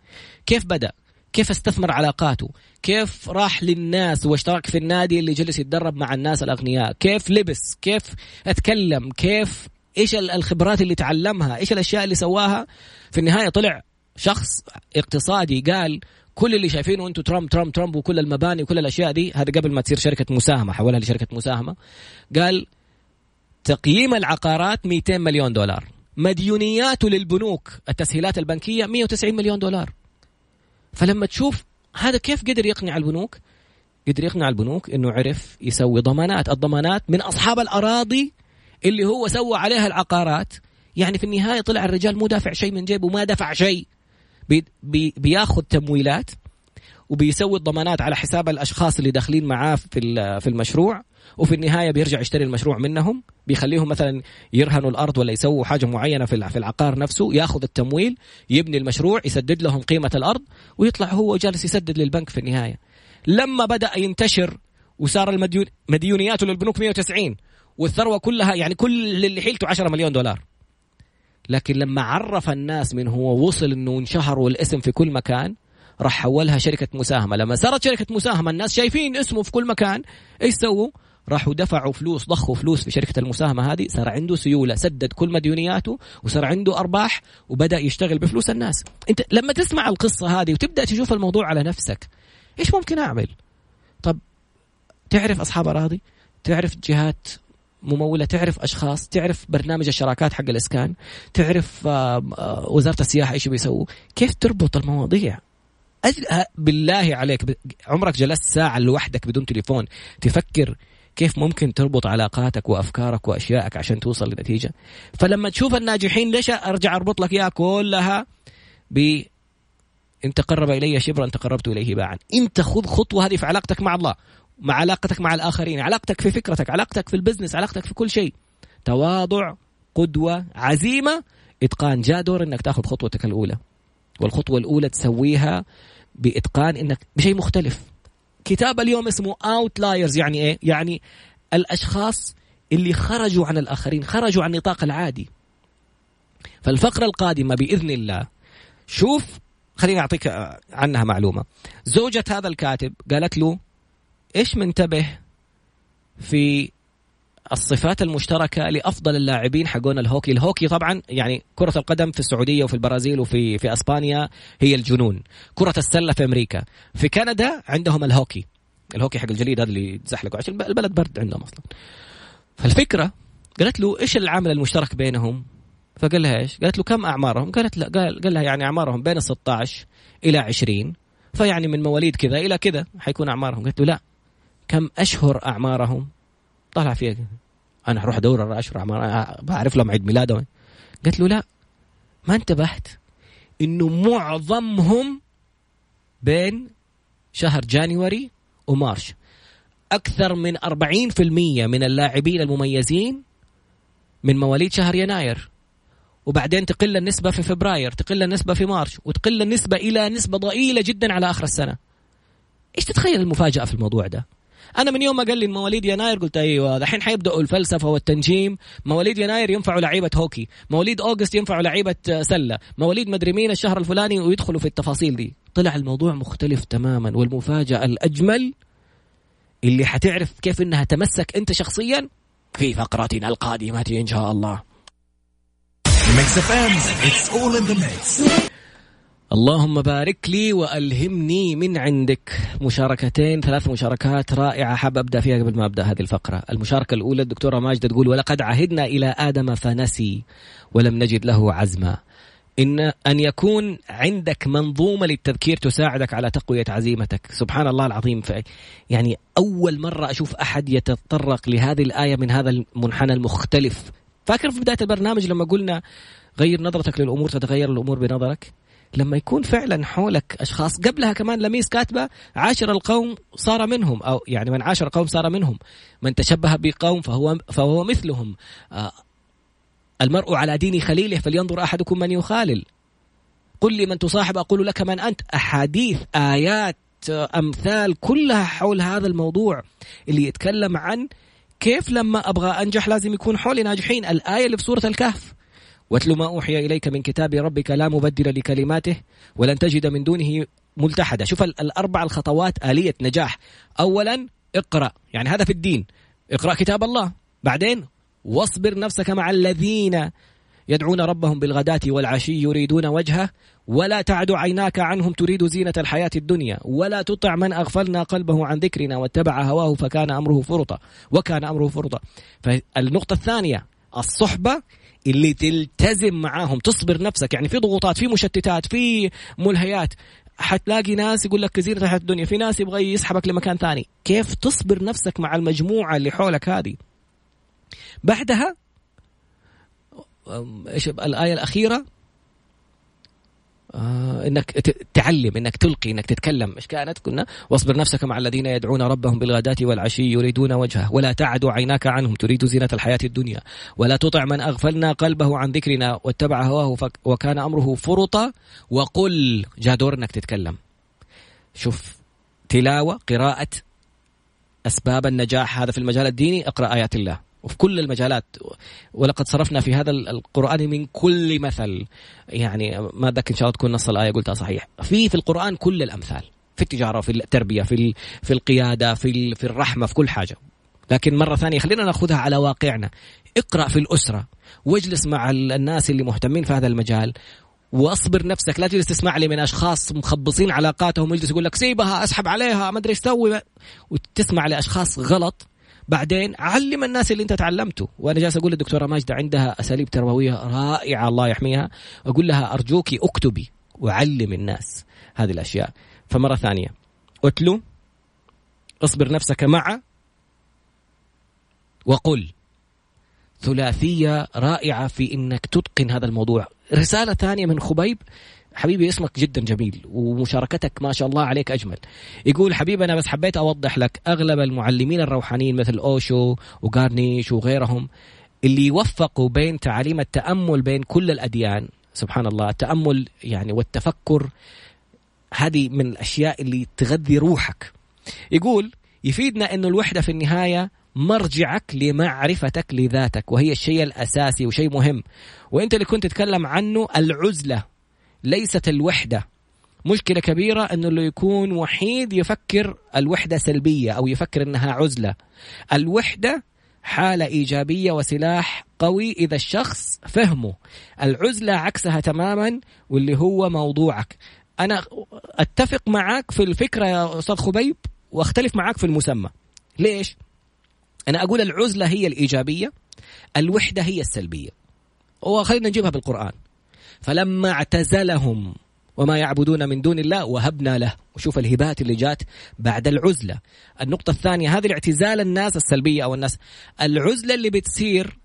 كيف بدأ؟ كيف استثمر علاقاته؟ كيف راح للناس واشترك في النادي اللي جلس يتدرب مع الناس الأغنياء؟ كيف لبس؟ كيف أتكلم؟ كيف؟ إيش الخبرات اللي تعلمها؟ إيش الأشياء اللي سواها؟ في النهاية طلع شخص اقتصادي قال كل اللي شايفينه أنتم ترامب ترامب ترامب وكل المباني وكل الأشياء دي. هذا قبل ما تصير شركة مساهمة حولها لشركة مساهمة. قال تقييم العقارات 200 مليون دولار. مديونياته للبنوك التسهيلات البنكية 190 مليون دولار. فلما تشوف هذا كيف قدر يقنع البنوك؟ قدر يقنع البنوك إنه عرف يسوي ضمانات. الضمانات من أصحاب الأراضي اللي هو سوى عليها العقارات. يعني في النهاية طلع الرجال مو دافع شيء من جيبه ما دفع شيء. بي بي بياخذ تمويلات وبيسوي الضمانات على حساب الأشخاص اللي داخلين معاه في في المشروع. وفي النهاية بيرجع يشتري المشروع منهم بيخليهم مثلا يرهنوا الأرض ولا يسووا حاجة معينة في العقار نفسه ياخذ التمويل يبني المشروع يسدد لهم قيمة الأرض ويطلع هو جالس يسدد للبنك في النهاية. لما بدأ ينتشر وصار المديون مديونياته للبنوك 190 والثروة كلها يعني كل اللي حيلته 10 مليون دولار. لكن لما عرف الناس من هو وصل إنه انشهر والاسم في كل مكان راح حولها شركة مساهمة. لما صارت شركة مساهمة الناس شايفين اسمه في كل مكان إيش سووا؟ راحوا دفعوا فلوس ضخوا فلوس في شركة المساهمة هذه صار عنده سيولة سدد كل مديونياته وصار عنده أرباح وبدأ يشتغل بفلوس الناس. أنت لما تسمع القصة هذه وتبدأ تشوف الموضوع على نفسك إيش ممكن أعمل؟ طب تعرف أصحاب أراضي؟ تعرف جهات ممولة؟ تعرف أشخاص؟ تعرف برنامج الشراكات حق الإسكان؟ تعرف آه، وزارة السياحة إيش بيسووا؟ كيف تربط المواضيع؟ بالله عليك عمرك جلست ساعة لوحدك بدون تليفون تفكر كيف ممكن تربط علاقاتك وأفكارك واشيائك عشان توصل لنتيجة؟ فلما تشوف الناجحين ليش أرجع أربط لك إياها كلها ب إن تقرب إلي شبرا تقربت إليه باعا. انت خذ خطوة هذه في علاقتك مع الله مع علاقتك مع الآخرين علاقتك في فكرتك علاقتك في ال business علاقتك في كل شيء. تواضع قدوة عزيمة إتقان جاء دور إنك تأخذ خطوتك الأولى. والخطوة الأولى تسويها بإتقان إنك بشيء مختلف. كتاب اليوم اسمه Outliers يعني إيه؟ يعني الأشخاص اللي خرجوا عن الآخرين خرجوا عن النطاق العادي. فالفقرة القادمة بإذن الله شوف خليني أعطيك عنها معلومة. زوجة هذا الكاتب قالت له إيش منتبه في الصفات المشتركة لأفضل اللاعبين حقون الهوكي، الهوكي طبعا يعني كرة القدم في السعودية وفي البرازيل وفي في أسبانيا هي الجنون، كرة السلة في أمريكا، في كندا عندهم الهوكي، الهوكي حق الجليد هذا اللي يتزحلقوا عشان البلد برد عندهم أصلا. فالفكرة قالت له إيش العمل المشترك بينهم؟ فقال لها إيش؟ قالت له كم أعمارهم؟ قالت لا قال, قال لها يعني أعمارهم بين ال 16 إلى 20 فيعني من مواليد كذا إلى كذا حيكون أعمارهم. قالت له لا كم أشهر أعمارهم؟ طلع فيها. أنا أروح أدور على اشهر اعمار بعرف لهم عيد ميلادهم قالت له لا ما انتبهت إنه معظمهم بين شهر جانيوري ومارش. أكثر من 40% من اللاعبين المميزين من مواليد شهر يناير. وبعدين تقل النسبة في فبراير تقل النسبة في مارش وتقل النسبة إلى نسبة ضئيلة جدا على آخر السنة. إيش تتخيل المفاجأة في الموضوع ده؟ أنا من يوم ما قال لي مواليد يناير قلت أيوه دحين حيبدأوا الفلسفة والتنجيم. مواليد يناير ينفعوا لعيبة هوكي. مواليد أوغست ينفعوا لعيبة سلة. مواليد مدري مين الشهر الفلاني ويدخلوا في التفاصيل دي. طلع الموضوع مختلف تماما والمفاجأة الأجمل اللي حتعرف كيف إنها تمسك أنت شخصيا في فقرتنا القادمة إن شاء الله. اللهم بارك لي وألهمني من عندك. مشاركتين ثلاث مشاركات رائعة. حاب أبدأ فيها قبل ما أبدأ هذه الفقرة. المشاركة الأولى الدكتورة ماجده تقول ولقد عهدنا إلى آدم فنسي ولم نجد له عزما. إن أن يكون عندك منظومة للتذكير تساعدك على تقوية عزيمتك. سبحان الله العظيم. يعني أول مرة أشوف أحد يتطرق لهذه الآية من هذا المنحنى المختلف. فاكر في بداية البرنامج لما قلنا غير نظرتك للأمور تتغير الأمور بنظرك لما يكون فعلا حولك أشخاص قبلها كمان لميس كاتبة عاشر القوم صار منهم أو يعني من عاشر القوم صار منهم. من تشبه بقوم فهو فهو مثلهم. آه المرء على دين خليله فلينظر أحدكم من يخالل. قل لي من تصاحب أقول لك من أنت. أحاديث آيات أمثال كلها حول هذا الموضوع اللي يتكلم عن كيف لما أبغى أنجح لازم يكون حولي ناجحين. الآية اللي في سورة الكهف. واتل ما أوحي إليك من كتاب ربك لا مبدل لكلماته ولن تجد من دونه ملتحدا. شوف الأربع الخطوات آلية نجاح. اولا اقرأ. يعني هذا في الدين. اقرأ كتاب الله. بعدين واصبر نفسك مع الذين يدعون ربهم بالغداة والعشي يريدون وجهه. ولا تعد عيناك عنهم تريد زينة الحياة الدنيا. ولا تطع من أغفلنا قلبه عن ذكرنا واتبع هواه فكان أمره فرطا. وكان أمره فرطا. فالنقطة الثانية الصحبة اللي تلتزم معاهم تصبر نفسك. يعني في ضغوطات في مشتتات في ملهيات. حتلاقي ناس يقول لك كثير تحت الدنيا في ناس يبغى يسحبك لمكان ثاني. كيف تصبر نفسك مع المجموعة اللي حولك هذه؟ بعدها إيش الآية الأخيرة؟ آه إنك تعلم إنك تلقي إنك تتكلم. إيش كانت؟ قلنا واصبر نفسك مع الذين يدعون ربهم بالغداة والعشي يريدون وجهه. ولا تعد عيناك عنهم تريد زينة الحياة الدنيا. ولا تطع من أغفلنا قلبه عن ذكرنا. واتبع هواه وكان أمره فرطا وقل جاء دور إنك تتكلم. شوف تلاوة قراءة أسباب النجاح. هذا في المجال الديني. اقرأ آيات الله. وفي كل المجالات. ولقد صرفنا في هذا القرآن من كل مثل. يعني ما ذاك إن شاء الله تكون نص الآية قلتها صحيح. في في القرآن كل الأمثال. في التجارة في التربية في في القيادة في في الرحمة في كل حاجة. لكن مرة ثانية خلينا نأخذها على واقعنا. اقرأ في الأسرة. واجلس مع الناس اللي مهتمين في هذا المجال. واصبر نفسك. لا تجلس تسمع لي من أشخاص مخبصين علاقاتهم ويجلس يقول لك سيبها أسحب عليها ما أدري إيش تسوي. وتسمع لأشخاص غلط. بعدين علم الناس اللي انت تعلمته. وأنا جالس أقول للدكتورة ماجدة عندها أساليب تربوية رائعة الله يحميها. أقول لها ارجوك اكتبي وعلم الناس هذه الأشياء. فمرة ثانية اتلو اصبر نفسك مع وقل. ثلاثية رائعة في إنك تتقن هذا الموضوع. رسالة ثانية من خبيب حبيبي اسمك جدا جميل ومشاركتك ما شاء الله عليك أجمل. يقول حبيبي أنا بس حبيت أوضح لك أغلب المعلمين الروحانيين مثل أوشو وغارنيش وغيرهم اللي يوفقوا بين تعاليم التأمل بين كل الأديان سبحان الله التأمل يعني والتفكر هذه من الأشياء اللي تغذي روحك. يقول يفيدنا انه الوحدة في النهاية مرجعك لمعرفتك لذاتك وهي الشيء الأساسي وشيء مهم. وأنت اللي كنت تتكلم عنه العزلة. ليست الوحدة. مشكلة كبيرة أنه اللي يكون وحيد يفكر الوحدة سلبية أو يفكر أنها عزلة. الوحدة حالة إيجابية وسلاح قوي إذا الشخص فهمه. العزلة عكسها تماما واللي هو موضوعك. أنا أتفق معك في الفكرة يا أستاذ خبيب وأختلف معك في المسمى. ليش؟ أنا أقول العزلة هي الإيجابية الوحدة هي السلبية. وخلينا نجيبها بالقرآن. فلما اعتزلهم وما يعبدون من دون الله وهبنا له. وشوف الهبات اللي جات بعد العزلة. النقطة الثانية هذه الاعتزال الناس السلبية أو الناس. العزلة اللي بتصير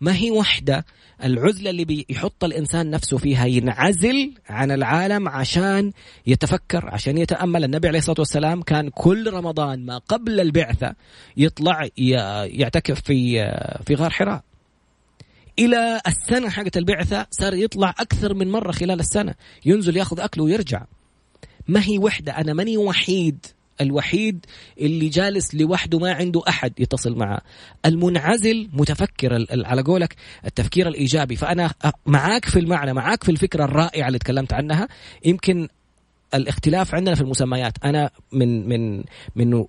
ما هي وحدة. العزلة اللي بيحط الإنسان نفسه فيها ينعزل عن العالم عشان يتفكر عشان يتأمل. النبي عليه الصلاة والسلام كان كل رمضان ما قبل البعثة يطلع يعتكف في في غار حراء. إلى السنة حقت البعثة صار يطلع أكثر من مرة خلال السنة. ينزل ياخذ أكله ويرجع. ما هي وحدة؟ أنا ماني وحيد. الوحيد اللي جالس لوحده ما عنده أحد يتصل معه. المنعزل متفكر على قولك التفكير الإيجابي. فأنا معاك في المعنى معاك في الفكرة الرائعة اللي تكلمت عنها. يمكن الاختلاف عندنا في المسميات. أنا من من من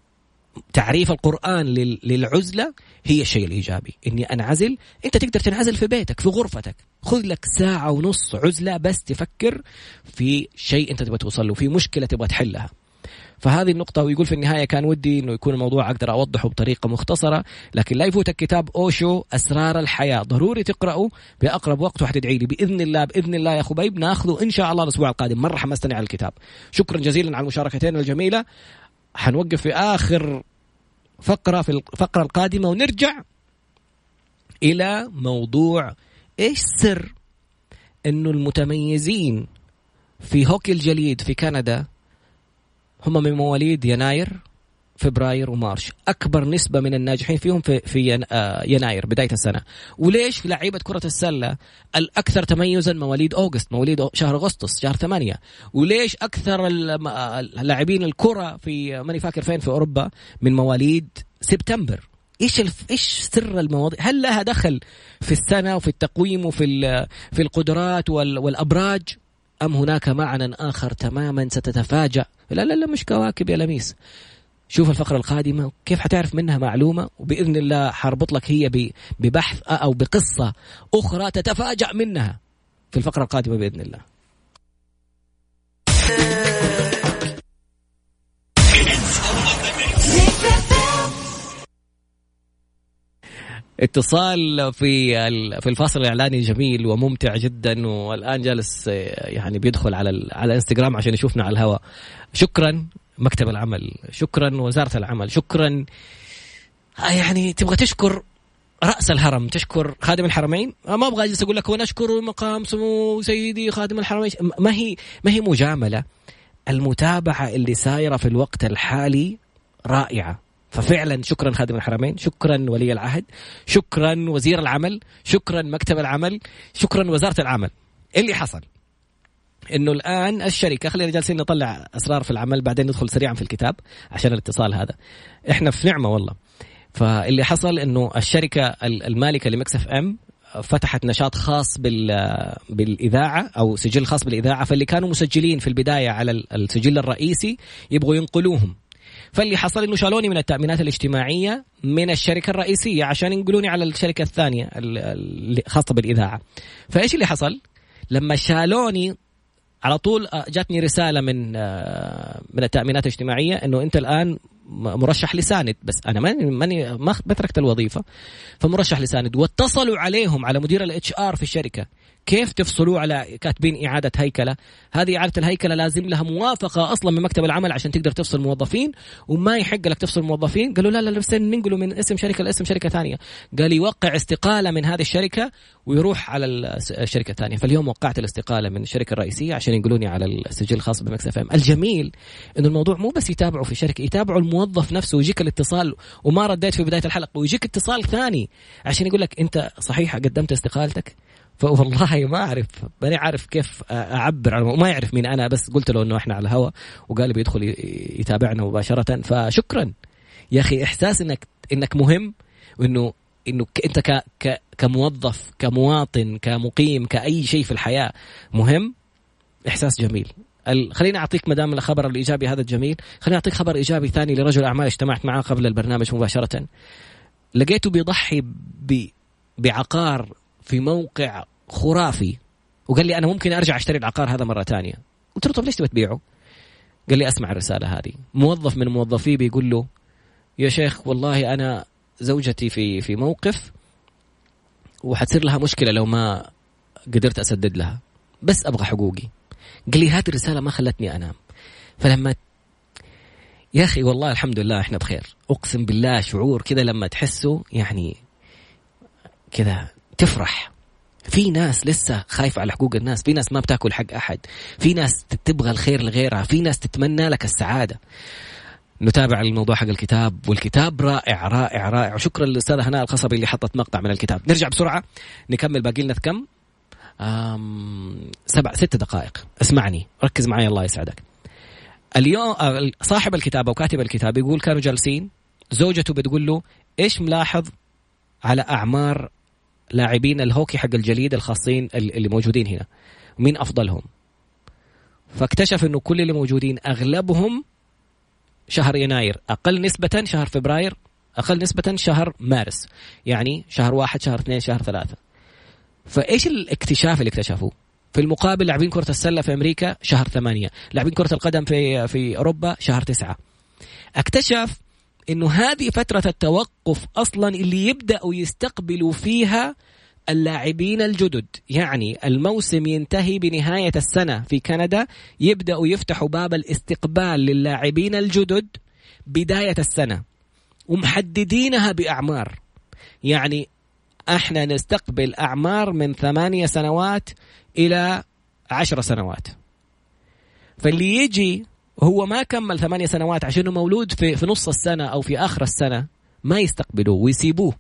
تعريف القرآن للعزلة هي الشيء الإيجابي. إني أنعزل أنت تقدر تنعزل في بيتك في غرفتك. خذ لك ساعة ونص عزلة بس تفكر في شيء أنت تبغى توصل له في مشكلة تبغى تحلها. فهذه النقطة ويقول في النهاية كان ودي إنه يكون الموضوع أقدر أوضحه بطريقة مختصرة لكن لا يفوتك كتاب أوشو أسرار الحياة. ضروري تقرأه بأقرب وقت وحتدعي لي. بإذن الله بإذن الله يا خبيب ناخذه إن شاء الله الأسبوع القادم. مرة حمستني على الكتاب. شكرا جزيلا على المشاركتين الجميلة. حنوقف في آخر فقرة في الفقرة القادمة ونرجع إلى موضوع إيش سر إنه المتميزين في هوكي الجليد في كندا هم من مواليد يناير؟ فبراير ومارش أكبر نسبة من الناجحين فيهم في في آه، يناير بداية السنة وليش لعيبة كرة السلة الأكثر تميزا مواليد أوغست مواليد شهر أغسطس شهر ثمانية وليش أكثر اللاعبين الكرة في ماني فاكر فين في أوروبا من مواليد سبتمبر إيش الف... إيش سر المواضيع؟ هل لها دخل في السنة وفي التقويم وفي ال... في القدرات وال... والأبراج أم هناك معنى آخر تماما ستتفاجأ؟ لا لا لا مش كواكب يا لميس. شوف الفقرة القادمة كيف حتعرف منها معلومة وبإذن الله حربط لك هي ببحث أو بقصة أخرى تتفاجأ منها في الفقرة القادمة بإذن الله. اتصال في في الفاصل الإعلاني جميل وممتع جدا والآن جالس يعني بيدخل على على الإنستغرام عشان يشوفنا على الهواء. شكرا. مكتب العمل. شكرا وزارة العمل. شكرا. آه، يعني تبغى تشكر رأس الهرم تشكر خادم الحرمين؟ ما أبغى أجلس أقول لك ونشكر مقام سمو سيدي خادم الحرمين. ما هي ما هي مجاملة. المتابعة اللي سايرة في الوقت الحالي رائعة. ففعلا شكرا خادم الحرمين شكرا ولي العهد شكرا وزير العمل شكرا مكتب العمل شكرا وزارة العمل. اللي حصل. إنه الآن الشركة خلينا جالسين نطلع أسرار في العمل بعدين ندخل سريعا في الكتاب عشان الاتصال هذا. إحنا في نعمة والله. فاللي حصل إنه الشركة المالكة لمكسف إم فتحت نشاط خاص بالإذاعة أو سجل خاص بالإذاعة فاللي كانوا مسجلين في البداية على السجل الرئيسي يبغوا ينقلوهم. فاللي حصل إنه شالوني من التأمينات الاجتماعية من الشركة الرئيسية عشان ينقلوني على الشركة الثانية الخاصه بالإذاعة. فإيش اللي حصل؟ لما شالوني على طول آه، جاتني رسالة من آه، من التأمينات الاجتماعية إنه أنت الآن مرشح لساند بس أنا ماني ماني ما تركت الوظيفة فمرشح لساند. واتصلوا عليهم على مدير ال HR في الشركة. كيف تفصلوا على كاتبين إعادة هيكلة؟ هذه إعادة الهيكلة لازم لها موافقة أصلا من مكتب العمل عشان تقدر تفصل موظفين وما يحق لك تفصل موظفين. قالوا لا لا بس ننقله من اسم شركة لاسم شركة ثانية. قال يوقع استقالة من هذه الشركة ويروح على الشركة الثانية فاليوم وقعت الاستقالة من الشركة الرئيسية عشان ينقلوني على السجل الخاص بمكسف ام. الجميل إنه الموضوع مو بس يتابعوا في الشركة يتابعوا الموظف نفسه ويجيك الاتصال. وما رديت في بداية الحلقة ويجيك اتصال ثاني عشان يقول لك أنت صحيح قدمت استقالتك؟ فوالله ما أعرف ماني عارف كيف أعبر عن ما يعرف مين أنا بس قلت له إنه إحنا على الهواء وقال بيدخل يتابعنا مباشرة فشكرا. يا أخي إحساس انك إنك مهم وانه إنه أنت ك ك كموظف كمواطن كمقيم كأي شيء في الحياة مهم إحساس جميل. خليني أعطيك ما دام الخبر الإيجابي هذا الجميل خليني أعطيك خبر إيجابي ثاني لرجل أعمال اجتمعت معه قبل البرنامج مباشرة. لقيته بيضحي ب... بعقار في موقع خرافي وقال لي أنا ممكن أرجع أشتري العقار هذا مرة ثانية قلت له طب ليش تبي تبيعه؟ قال لي أسمع الرسالة هذه. موظف من موظفيه بيقول له يا شيخ والله أنا زوجتي في في موقف وحتصير لها مشكلة لو ما قدرت أسدد لها. بس أبغى حقوقي. قال لي هذه الرسالة ما خلتني أنام. فلما يا أخي والله الحمد لله إحنا بخير. أقسم بالله شعور كذا لما تحسه يعني كذا تفرح. في ناس لسه خايفة على حقوق الناس في ناس ما بتاكل حق أحد في ناس تبغى الخير لغيرها في ناس تتمنى لك السعادة. نتابع الموضوع حق الكتاب والكتاب رائع رائع رائع. وشكرا للأستاذة هناء الخصبي اللي حطت مقطع من الكتاب. نرجع بسرعة نكمل باقي لنا كم؟ سبع ست دقائق. اسمعني ركز معي الله يسعدك. اليوم آه، صاحب الكتاب أو كاتب الكتاب يقول كانوا جالسين زوجته بتقول له إيش ملاحظ على أعمار لاعبين الهوكي حق الجليد الخاصين اللي موجودين هنا. مين أفضلهم؟ فاكتشف إنه كل اللي موجودين أغلبهم شهر يناير أقل نسبة شهر فبراير أقل نسبة شهر مارس. يعني شهر واحد شهر اثنين شهر ثلاثة. فإيش الاكتشاف اللي اكتشفوه؟ في المقابل لاعبين كرة السلة في أمريكا شهر ثمانية لاعبين كرة القدم في في أوروبا شهر تسعة. اكتشف إنه هذه فترة التوقف أصلا اللي يبدأوا يستقبلوا فيها اللاعبين الجدد. يعني الموسم ينتهي بنهاية السنة في كندا. يبدأوا يفتحوا باب الاستقبال للاعبين الجدد بداية السنة. ومحددينها بأعمار. يعني إحنا نستقبل أعمار من ثمانية سنوات إلى عشر سنوات. فاللي يجي هو ما كمل ثمانية سنوات عشانه مولود في, في نص السنة أو في آخر السنة ما يستقبلوه ويسيبوه.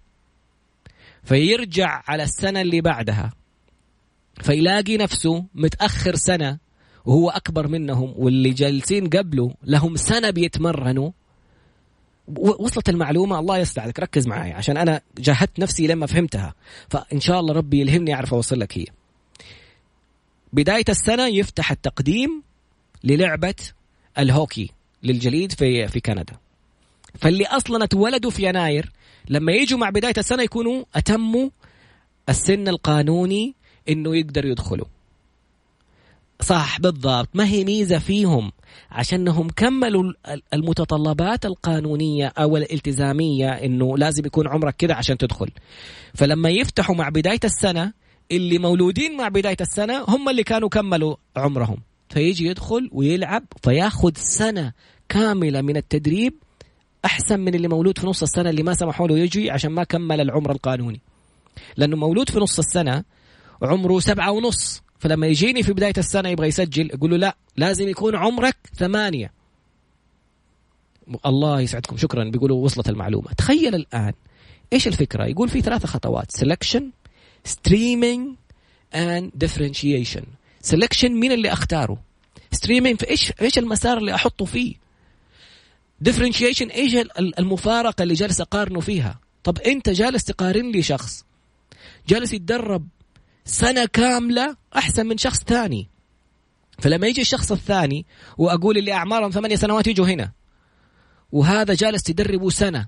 فيرجع على السنة اللي بعدها. فيلاقي نفسه متأخر سنة وهو أكبر منهم واللي جالسين قبله لهم سنة بيتمرنوا. وصلت المعلومة؟ الله يسعدك ركز معي عشان أنا جاهدت نفسي لما فهمتها. فإن شاء الله ربي يلهمني أعرف أوصل لك هي. بداية السنة يفتح التقديم للعبة الهوكي للجليد في في كندا. فاللي أصلا اتولدوا في يناير لما يجوا مع بداية السنة يكونوا أتموا السن القانوني إنه يقدروا يدخلوا. صح بالضبط. ما هي ميزة فيهم؟ عشانهم كملوا المتطلبات القانونية أو الالتزامية إنه لازم يكون عمرك كذا عشان تدخل. فلما يفتحوا مع بداية السنة اللي مولودين مع بداية السنة هم اللي كانوا كملوا عمرهم. فيجي يدخل ويلعب فياخذ سنة كاملة من التدريب أحسن من اللي مولود في نص السنة اللي ما سمحوا له يجي عشان ما كمل العمر القانوني. لأنه مولود في نص السنة عمره سبعة ونص فلما يجيني في بداية السنة يبغى يسجل يقول له لا لازم يكون عمرك ثمانية. الله يسعدكم شكرا. بيقولوا وصلت المعلومة. تخيل الآن إيش الفكرة؟ يقول في ثلاثة خطوات selection streaming and differentiation. selection مين اللي أختاره؟ streaming في إيش إيش المسار اللي أحطه فيه؟ differentiation إيش المفارقة اللي جالس أقارنه فيها؟ طب أنت جالس تقارن لي شخص جالس يتدرب سنة كاملة أحسن من شخص ثاني. فلما يجي الشخص الثاني وأقول اللي أعمارهم ثمانية سنوات يجوا هنا وهذا جالس يدربه سنة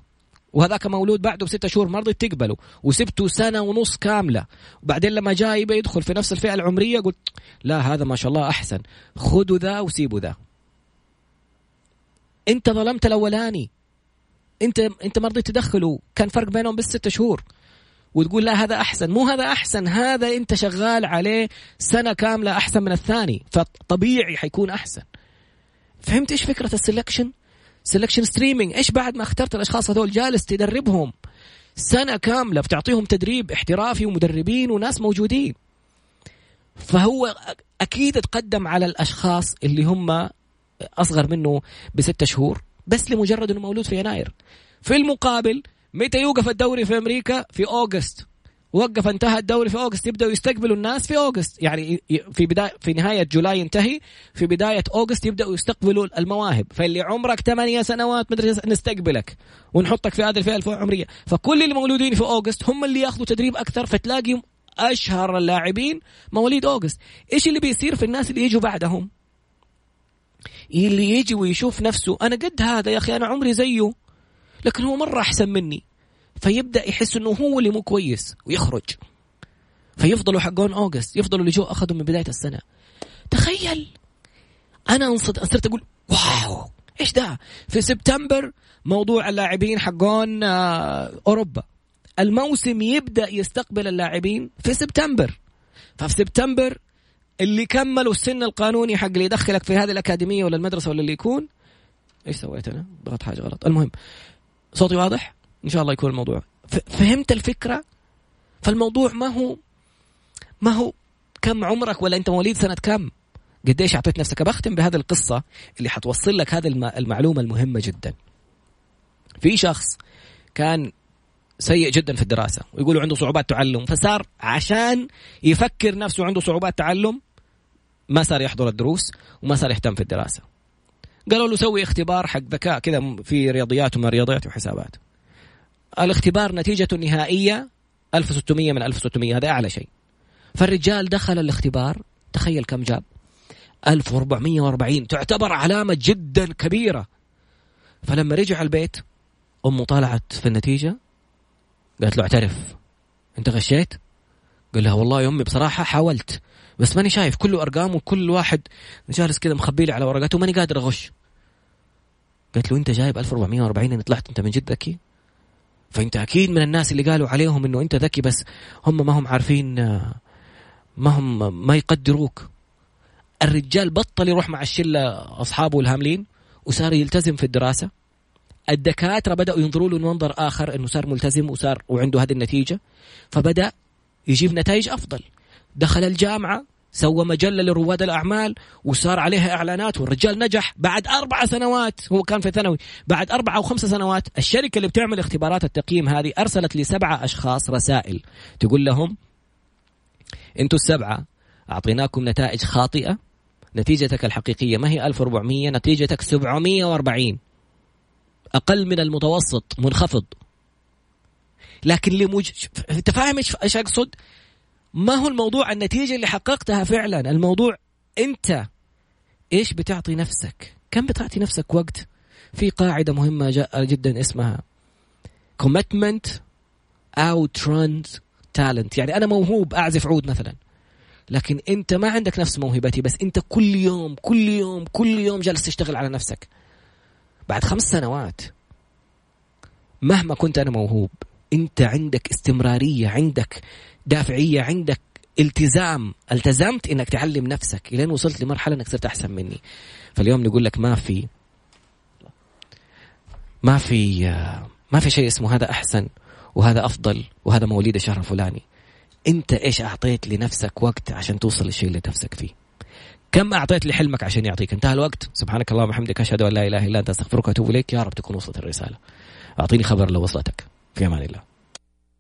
وهذاك مولود بعده بستة شهور ما رضيت تقبله وسبته سنة ونص كاملة. وبعدين لما جاء يبي يدخل في نفس الفئة العمرية قلت لا هذا ما شاء الله أحسن. خذوا ذا وسيبوا ذا. أنت ظلمت الأولاني. أنت أنت ما رضيت تدخله كان فرق بينهم بس ستة شهور. وتقول لا هذا أحسن. مو هذا أحسن هذا أنت شغال عليه سنة كاملة أحسن من الثاني. فطبيعي حيكون أحسن. فهمت إيش فكرة ال selection؟ selection streaming إيش بعد ما اخترت الأشخاص هذول جالس تدربهم؟ سنة كاملة بتعطيهم تدريب احترافي ومدربين وناس موجودين. فهو أكيد تقدم على الأشخاص اللي هم أصغر منه بستة شهور بس لمجرد إنه مولود في يناير. في المقابل متى يوقف الدوري في أمريكا؟ في August. وقف انتهى الدوري في أوغست يبدأوا يستقبلوا الناس في أوغست. يعني في بداية في نهاية جولاي ينتهي في بداية أوغست يبدأوا يستقبلوا المواهب. فاللي عمرك ثمانية سنوات مدري نستقبلك ونحطك في هذه الفئة العمريه فكل اللي مولودين في أوغست هم اللي ياخذوا تدريب أكثر فتلاقي أشهر اللاعبين مواليد أوغست. إيش اللي بيصير في الناس اللي يجوا بعدهم؟ اللي يجي ويشوف نفسه أنا قد هذا يا أخي أنا عمري زيه لكن هو مرة أحسن مني. فيبدأ يحس إنه هو اللي مو كويس ويخرج. فيفضلوا حقون أوغست يفضلوا اللي جو اخذوا من بداية السنة. تخيل! أنا صرت أقول واو! إيش ده؟ في سبتمبر موضوع اللاعبين حقون آه، أوروبا. الموسم يبدأ يستقبل اللاعبين في سبتمبر. ففي سبتمبر اللي كملوا السن القانوني حق اللي يدخلك في هذه الأكاديمية ولا المدرسة ولا اللي يكون. إيش سويت أنا؟ ضغطت حاجة غلط. المهم صوتي واضح؟ إن شاء الله يكون الموضوع فهمت الفكرة؟ فالموضوع ما هو ما هو كم عمرك ولا أنت مواليد سنة كم؟ قديش أعطيت نفسك بختم بهذه القصة اللي حتوصل لك هذه المعلومة المهمة جدا. في شخص كان سيء جدا في الدراسة ويقولوا عنده صعوبات تعلم فصار عشان يفكر نفسه عنده صعوبات تعلم ما صار يحضر الدروس وما صار يهتم في الدراسة قالوا له سوي اختبار حق ذكاء كذا في رياضيات وما رياضيات وحسابات الاختبار نتيجته النهائيه 1600 من 1600 هذا أعلى شيء. فالرجال دخل الاختبار تخيل كم جاب. 1440 تعتبر علامة جدا كبيرة. فلما رجع البيت أمه طالعت في النتيجة قالت له اعترف. أنت غشيت؟ قال لها والله يا أمي بصراحة حاولت بس ماني شايف كله أرقام وكل واحد جالس كذا مخبي لي على ورقته وماني قادر أغش. قالت له أنت جايب 1440 أنا طلعت أنت من جد ذكي فأنت أكيد من الناس اللي قالوا عليهم أنه أنت ذكي بس هم ما هم عارفين ما هم ما يقدروك. الرجال بطل يروح مع الشلة أصحابه الهاملين وصار يلتزم في الدراسة. الدكاترة بدأوا ينظروا له منظر آخر إنه صار ملتزم وصار وعنده هذه النتيجة فبدأ يجيب نتائج أفضل. دخل الجامعة سوى مجلة لرواد الأعمال وصار عليها إعلانات والرجال نجح بعد أربع سنوات هو كان في ثانوي بعد أربع أو خمس سنوات الشركة اللي بتعمل اختبارات التقييم هذه أرسلت لسبعة أشخاص رسائل. تقول لهم أنتوا السبعة أعطيناكم نتائج خاطئة نتيجتك الحقيقية ما هي 1400 نتيجتك 740 أقل من المتوسط منخفض. لكن لمج... أنت فاهم إيش أقصد؟ ما هو الموضوع النتيجة اللي حققتها فعلا، الموضوع أنت إيش بتعطي نفسك؟ كم بتعطي نفسك وقت؟ في قاعدة مهمة جدا اسمها commitment outruns talent، يعني أنا موهوب أعزف عود مثلا لكن أنت ما عندك نفس موهبتي بس أنت كل يوم كل يوم كل يوم جالس تشتغل على نفسك بعد خمس سنوات مهما كنت أنا موهوب أنت عندك استمرارية عندك دافعية عندك التزام التزمت إنك تعلم نفسك. الين وصلت لمرحلة إنك صرت أحسن مني. فاليوم نقول لك ما في ما في ما في شيء اسمه هذا أحسن وهذا أفضل وهذا مواليد الشهر الفلاني. أنت إيش أعطيت لنفسك وقت عشان توصل للشيء اللي نفسك فيه؟ كم أعطيت لحلمك عشان يعطيك؟ انتهى الوقت. سبحانك اللهم وبحمدك أشهد أن لا إله إلا أنت أستغفرك وأتوب إليك. يا رب تكون وصلت الرسالة. أعطيني خبر لو وصلتك في أمان الله.